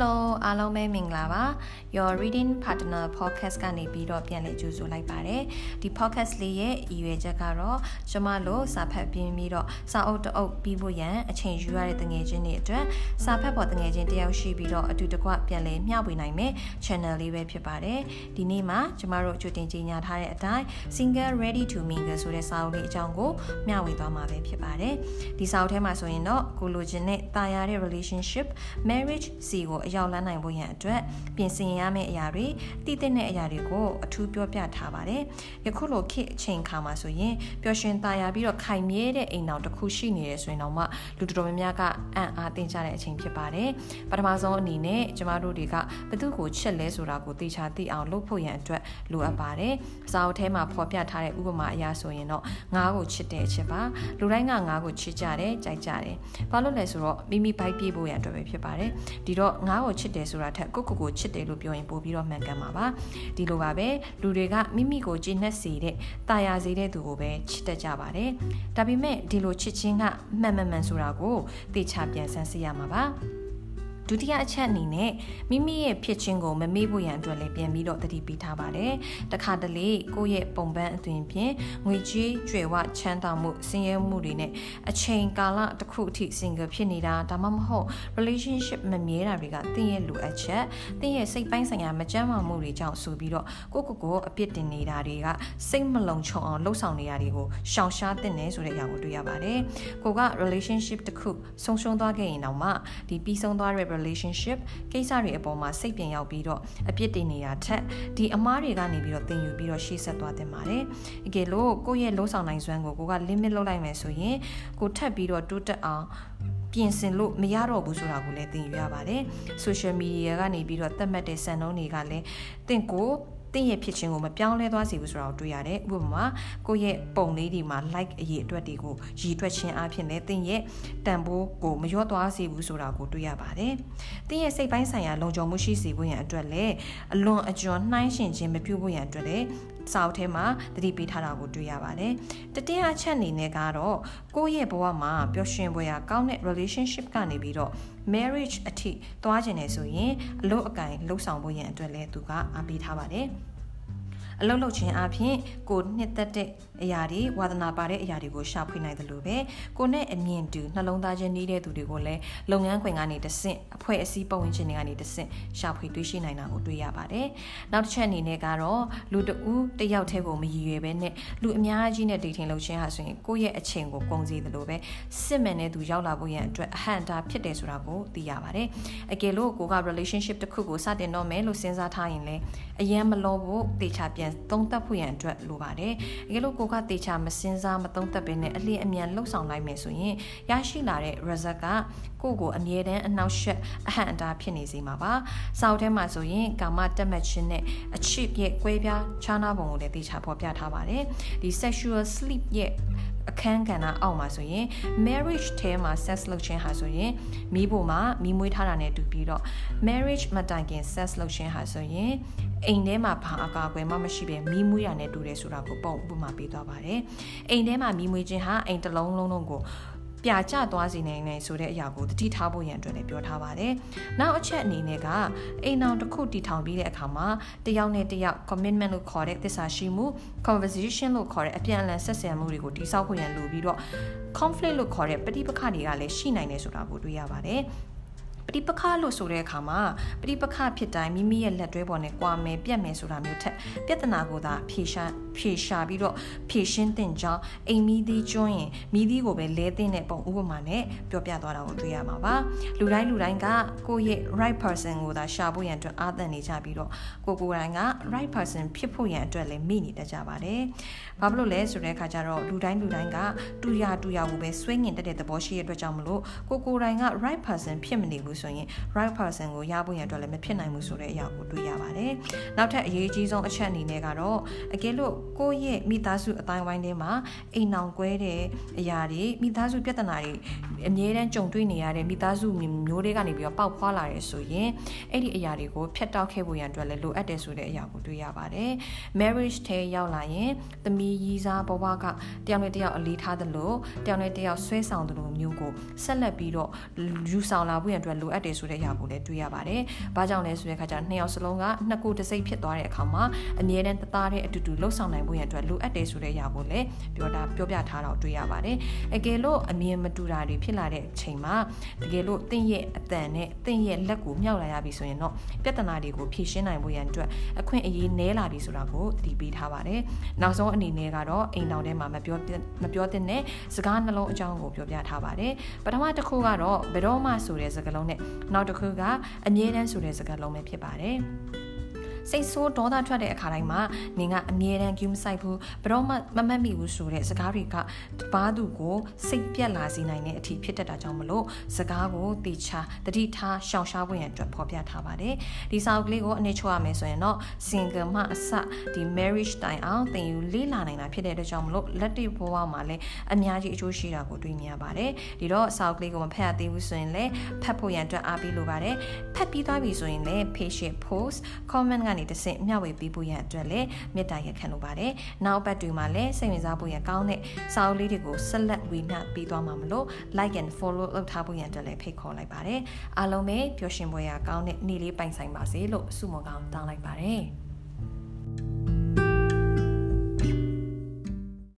Hello အားလုံးပဲမင်္ဂလာပါ Your Reading Partner Podcast ကနေပြီးတော့ပြန်လည်ကြိုဆိုလိုက်ပါတယ်ဒီ podcast လေးရဲ့အရွယ်ချက်ကတော့ကျမတို့စာဖတ်ပြင်းပြီးတော့စာအုပ်တအုပ်ပြီးဖို့ရန်အချိန်ယူရတဲ့တငယ်ချင်းတွေအတွက်စာဖတ်ပေါ်တငယ်ချင်းတယောက်ရှိပြီးတော့အတူတကွပြန်လည်မျှဝေနိုင်မယ့် channel လေးပဲဖြစ်ပါတယ်ဒီနေ့မှာကျမတို့ကြိုတင်ကြေညာထားတဲ့အတိုင်း Single Ready to Mingle ဆိုတဲ့စာအုပ်လေးအကြောင်းကိုမျှဝေသွားမှာပဲဖြစ်ပါတယ်ဒီစာအုပ်ထဲမှာဆိုရင်တော့ကိုလိုချင်တဲ့တာယာတဲ့ relationship marriage စီကိုအရောက်လန်းနိုင်ဖို့ရန်အတွက်ပြင်ဆင်ရမယ့်အရာတွေတည်တဲ့အရာတွေကိုအထူးပြောပြထားပါတယ်။ယခုလိုခေတ်အချိန်ခါမှာဆိုရင်ပျော်ရွှင်သာယာပြီးတော့ခိုင်မြဲတဲ့အိမ်တော်တစ်ခုရှိနေတယ်ဆိုရင်တော့မှလူတော်များများကအံ့အားသင့်ကြတဲ့အချိန်ဖြစ်ပါတယ်။ပထမဆုံးအနေနဲ့ကျမတို့တွေကဘသူကိုချစ်လဲဆိုတာကိုသိချာသိအောင်လုပ်ဖို့ရန်အတွက်လိုအပ်ပါတယ်။စာအုပ်ထဲမှာဖော်ပြထားတဲ့ဥပမာအရာဆိုရင်တော့ငါးကိုချစ်တဲ့အချက်ပါ။လူတိုင်းကငါးကိုချစ်ကြတယ်၊ကြိုက်ကြတယ်။ဘာလို့လဲဆိုတော့မိမိဘိုက်ပြေးဖို့ရန်အတွက်ပဲဖြစ်ပါတယ်။ဒီတော့ငါးကိုချစ်တယ်ဆိုတာထက်ကိုကိုကိုချစ်တယ်လို့ပြောရင်ပို့ပြီးတော့မှန်ကန်မှာပါဒီလိုပါပဲလူတွေကမိမိကိုကျေနပ်စေတဲ့တာယာစေတဲ့သူကိုပဲချစ်တတ်ကြပါတယ်ဒါပေမဲ့ဒီလိုချစ်ချင်းကမှန်မှန်မှန်ဆိုတာကိုသိချပြန်ဆန်းစစ်ရမှာပါ ဒုတိယအချက်အနေနဲ့မိမိရဲ့ဖြစ်ချင်းကိုမမေ့ဖို့ရန်အတွက်လည်းပြန်ပြီးတော့တတိပေးထားပါတယ်။တခါတလေကိုယ့်ရဲ့ပုံပန်းအသွင်ဖြင့်ငွေကြေးကြွယ်ဝချမ်းသာမှုဆင်းရဲမှုတွေနဲ့အချိန်ကာလတစ်ခုအထိ single ဖြစ်နေတာဒါမှမဟုတ် relationship မမြဲတာတွေကသင်ရဲ့လိုအပ်ချက်သင်ရဲ့စိတ်ပိုင်းဆိုင်ရာမကြမ်းမာမှုတွေကြောင့်ဆိုပြီးတော့ကိုကိုကိုအပြစ်တင်နေတာတွေကစိတ်မလုံခြုံအောင်လှုပ်ဆောင်နေတာတွေကိုရှောင်ရှားတင်နေဆိုတဲ့အရာကိုတွေ့ရပါတယ်။ကိုက relationship တစ်ခုဆုံးရှုံးသွားခဲ့ရင်တော့မှဒီပြီးဆုံးသွားတဲ့ relationship ကိစ္စတွေအပေါ်မှာစိတ်ပြင်ရောက်ပြီးတော့အပြစ်တင်နေတာထက်ဒီအမားတွေကနေပြီးတော့သင်ယူပြီးတော့ရှေ့ဆက်သွားတင်ပါတယ်။အကယ်လို့ကိုယ့်ရဲ့လုံးဆောင်နိုင်စွမ်းကိုကိုက limit လုပ်လိုက်မယ်ဆိုရင်ကိုထပ်ပြီးတော့တိုးတက်အောင်ပြင်ဆင်လို့မရတော့ဘူးဆိုတာကိုလည်းသင်ယူရပါတယ်။ social media ကနေပြီးတော့သတ်မှတ်တဲ့စံနှုန်းတွေကလည်းသင်ကို တင့်ရဲ့ဖြစ်ခြင်းကိုမပြောင်းလဲသွားစေဘူးဆိုတာကိုတွေ့ရတယ်ဥပမာကိုယ့်ရဲ့ပုံလေးဒီမှာ like အရေးအတွက်တွေကိုရည်တွက်ခြင်းအပြင်လည်းတင့်ရဲ့တန်ဖိုးကိုမလျော့သွားစေဘူးဆိုတာကိုတွေ့ရပါတယ်တင့်ရဲ့စိတ်ပိုင်းဆိုင်ရာလုံခြုံမှုရှိစေဖို့ရန်အတွက်လည်းအလွန်အကျွံနှိုင်းရှင်ခြင်းမပြုဖို့ရန်အတွက်လည်း စာအုပ်ထဲမှာသတိပေးထားတာကိုတွေ့ရပါတယ်။တတိယအချက်အနေနဲ့ကတော့ကိုယ့်ရဲ့ဘဝမှာပျော်ရွှင်ဖွယ်ရာကောင်းတဲ့ relationship ကနေပြီးတော့ marriage အထိသွားကျင်နေဆိုရင်အလို့အကင်လှုပ်ဆောင်ဖို့ရန်အတွက်လည်းသူကအားပေးထားပါတယ်။ အလုပ်လုပ်ခြင်းအပြင်ကိုနှစ်သက်တဲ့အရာတွေဝါသနာပါတဲ့အရာတွေကိုရှာဖွေနိုင်တယ်လို့ပဲကိုနဲ့အမြင်တူနှလုံးသားချင်းနေတဲ့သူတွေကိုလည်းလုပ်ငန်းခွင်ကနေတဆင့်အဖွဲ့အစည်းပတ်ဝန်းကျင်တွေကနေတဆင့်ရှာဖွေတွေ့ရှိနိုင်တာကိုတွေ့ရပါတယ်။နောက်တစ်ချက်အနေနဲ့ကတော့လူတဦးတယောက်တည်းကိုမရည်ရွယ်ပဲနဲ့လူအများကြီးနဲ့ dating လုပ်ခြင်းဟာဆိုရင်ကိုယ့်ရဲ့အချိန်ကိုကုန်စည်တယ်လို့ပဲစစ်မှန်တဲ့သူရောက်လာဖို့ရန်အတွက်အဟန့်အတားဖြစ်တယ်ဆိုတာကိုသိရပါတယ်။အကယ်လို့ကိုက relationship တစ်ခုကိုစတင်တော့မယ်လို့စဉ်းစားထားရင်လည်းအယံမလောဖို့တေချာပြန်သုံးသပ်ဖို့ရန်အတွက်လိုပါတယ်။အကယ်လို့ကိုကတေချာမစင်စားမသုံးသပ်ဘဲနဲ့အလင်းအမြန်လှုပ်ဆောင်လိုက်မယ်ဆိုရင်ရရှိလာတဲ့ result ကကိုကိုအမြဲတမ်းအနောက်ရှက်အဟန့်အတားဖြစ်နေစေမှာပါ။စာအုပ်ထဲမှာဆိုရင်ကာမတက်မှတ်ခြင်းနဲ့အချစ်ရဲ့ကွဲပြားခြားနားပုံကိုလည်းတေချာဖော်ပြထားပါတယ်။ဒီ sexual sleep ရဲ့ အခန်းကဏ္ဍအောက်မှာဆိုရင် marriage ထဲမှာ sex လုပ်ခြင်းဟာဆိုရင်မိဖို့မှာမိမွေးထားတာနဲ့တူပြီးတော့ marriage မတိုင်ခင် sex လုပ်ခြင်းဟာဆိုရင်အိမ်ထဲမှာဘာအကာအကွယ်မှမရှိဘဲမိမွေးရနဲ့တူတယ်ဆိုတာကိုပုံဥပမာပေးသွားပါတယ်အိမ်ထဲမှာမိမွေးခြင်းဟာအိမ်တစ်လုံးလုံးလုံးကို ပြာကျသွားစေနိုင်တယ်ဆိုတဲ့အရာကိုတတိထားဖို့ရန်အတွက်လည်းပြောထားပါတယ်။နောက်အချက်အနေနဲ့ကအိမ်အောင်တစ်ခုတည်ထောင်ပြီးတဲ့အခါမှာတယောက်နဲ့တယောက် commitment လို့ခေါ်တဲ့သစ္စာရှိမှု conversation လို့ခေါ်တဲ့အပြန်အလှန်ဆက်ဆံမှုတွေကိုတည်ဆောက်ဖို့ရန်လိုပြီးတော့ conflict လို့ခေါ်တဲ့ပဋိပက္ခတွေကလည်းရှိနိုင်တယ်ဆိုတာကိုတွေ့ရပါတယ်။ ပဋိပက္ခလို့ဆိုတဲ့အခါမှာပဋိပက္ခဖြစ်တိုင်းမိမိရဲ့လက်တွဲပေါ်နဲ့ကွာမယ်ပြတ်မယ်ဆိုတာမျိုးထက်ပြဿနာကိုသာဖြေရှာဖြေရှာပြီးတော့ဖြေရှင်းတင်ကြောင်းအိမ်မီးသည်ကျွန်းရင်မိသီးကိုပဲလဲတင်တဲ့ပုံဥပမာနဲ့ပြောပြသွားတာကိုတွေ့ရမှာပါလူတိုင်းလူတိုင်းကကိုယ့်ရဲ့ right person ကိုသာရှာဖို့ရန်အတွက်အားသန်နေကြပြီးတော့ကိုကိုယ်တိုင်က right person ဖြစ်ဖို့ရန်အတွက်လည်းမိနေတတ်ကြပါတယ်ဘာဖြစ်လို့လဲဆိုတဲ့အခါကျတော့လူတိုင်းလူတိုင်းကတူရတူရကိုပဲဆွေးငင်တတ်တဲ့သဘောရှိတဲ့အတွက်ကြောင့်မလို့ကိုကိုယ်တိုင်က right person ဖြစ်မနေဘူးဆိုရင် right person ကိုရဖို့ရန်အတွက်လည်းမဖြစ်နိုင်ဘူးဆိုတဲ့အရာကိုတွေ့ရပါတယ်။နောက်ထပ်အရေးကြီးဆုံးအချက်အနေနဲ့ကတော့အကယ်လို့ကိုယ့်ရဲ့မိသားစုအတိုင်းဝိုင်းထဲမှာအိမ်အောင်ကွဲတဲ့အရာတွေမိသားစုပြဿနာတွေအမြဲတမ်းကြုံတွေ့နေရတဲ့မိသားစုမျိုးတွေကနေပြီးတော့ပေါက်ဖွာလာရဲဆိုရင်အဲ့ဒီအရာတွေကိုဖျက်တောက်ခဲ့ဖို့ရန်အတွက်လည်းလိုအပ်တယ်ဆိုတဲ့အရာကိုတွေ့ရပါတယ်။ marriage ထဲရောက်လာရင်သမီးရီးစားဘဝကတယောက်နဲ့တယောက်အလေးထားသလိုတယောက်နဲ့တယောက်ဆွဲဆောင်သလိုမျိုးကိုဆက်လက်ပြီးတော့ယူဆောင်လာဖို့ရန်အတွက်လိုလိုအပ်တယ်ဆိုတဲ့အရာကိုလည်းတွေ့ရပါတယ်။ဘာကြောင့်လဲဆိုတဲ့အခါကျနှစ်ယောက်စလုံးကနှစ်ကိုတစ်စိတ်ဖြစ်သွားတဲ့အခါမှာအမြဲတမ်းတသားတဲ့အတူတူလှုပ်ဆောင်နိုင်ဖို့ရန်အတွက်လိုအပ်တယ်ဆိုတဲ့အရာကိုလည်းပြောတာပြောပြထားတော့တွေ့ရပါတယ်။အကယ်လို့အမြင်မတူတာတွေဖြစ်လာတဲ့အချိန်မှာတကယ်လို့တင့်ရဲ့အတန်နဲ့တင့်ရဲ့လက်ကိုမြောက်လာရပြီဆိုရင်တော့ပြဿနာတွေကိုဖြေရှင်းနိုင်ဖို့ရန်အတွက်အခွင့်အရေးနည်းလာပြီဆိုတာကိုသတိပေးထားပါတယ်။နောက်ဆုံးအနေနဲ့ကတော့အိမ်တော်ထဲမှာမပြောမပြောတဲ့နဲ့စကားနှလုံးအကြောင်းကိုပြောပြထားပါတယ်။ပထမတစ်ခုကတော့ဘယ်တော့မှဆိုတဲ့စကားလုံးနဲ့နောက်တစ်ခုကအမြဲတမ်းဆိုတဲ့စကားလုံးပဲဖြစ်ပါတယ်။ စိတ်ဆိုးဒေါသထွက်တဲ့အခါတိုင်းမှာနင်ကအမြဲတမ်း game ဆိုင်ဘူးဘယ်တော့မှမမှတ်မိဘူးဆိုတဲ့စကားတွေကတပားသူကိုစိတ်ပြက်လာစေနိုင်တဲ့အထီးဖြစ်တတ်တာကြောင့်မလို့စကားကိုတေချာတတိထားရှောင်ရှားဖို့ရန်အတွက်ဖော်ပြထားပါတယ်ဒီစာအုပ်ကလေးကိုအနေချိုရမယ်ဆိုရင်တော့ single မှအစဒီ marriage တိုင်အောင်သင်ယူလေးလာနိုင်တာဖြစ်တဲ့အတွက်ကြောင့်မလို့လက်တွေ့ဘဝမှာလည်းအများကြီးအကျိုးရှိတာကိုတွေ့မြင်ရပါတယ်ဒီတော့စာအုပ်ကလေးကိုမဖတ်ရသေးဘူးဆိုရင်လည်းဖတ်ဖို့ရန်အတွက်အားပေးလိုပါတယ်ဖတ်ပြီးသွားပြီဆိုရင်လည်း page post comment ကနေတစ်ဆင့်မျှဝေပေးဖို့ရန်အတွက်လည်းမေတ္တာရက်ခံလိုပါတယ်။နောက်ပတ်တွေမှာလည်းစိတ်ဝင်စားဖို့ရန်ကောင်းတဲ့စာအုပ်လေးတွေကိုဆက်လက်ဝေမျှပေးသွားမှာမလို့ like and follow လုပ်ထားဖို့ရန်အတွက်လည်းဖိတ်ခေါ်လိုက်ပါတယ်။အားလုံးပဲပျော်ရွှင်ပွဲရကောင်းတဲ့နေ့လေးပိုင်ဆိုင်ပါစေလို့ဆုမွန်ကောင်းတောင်းလိုက်ပါတယ်။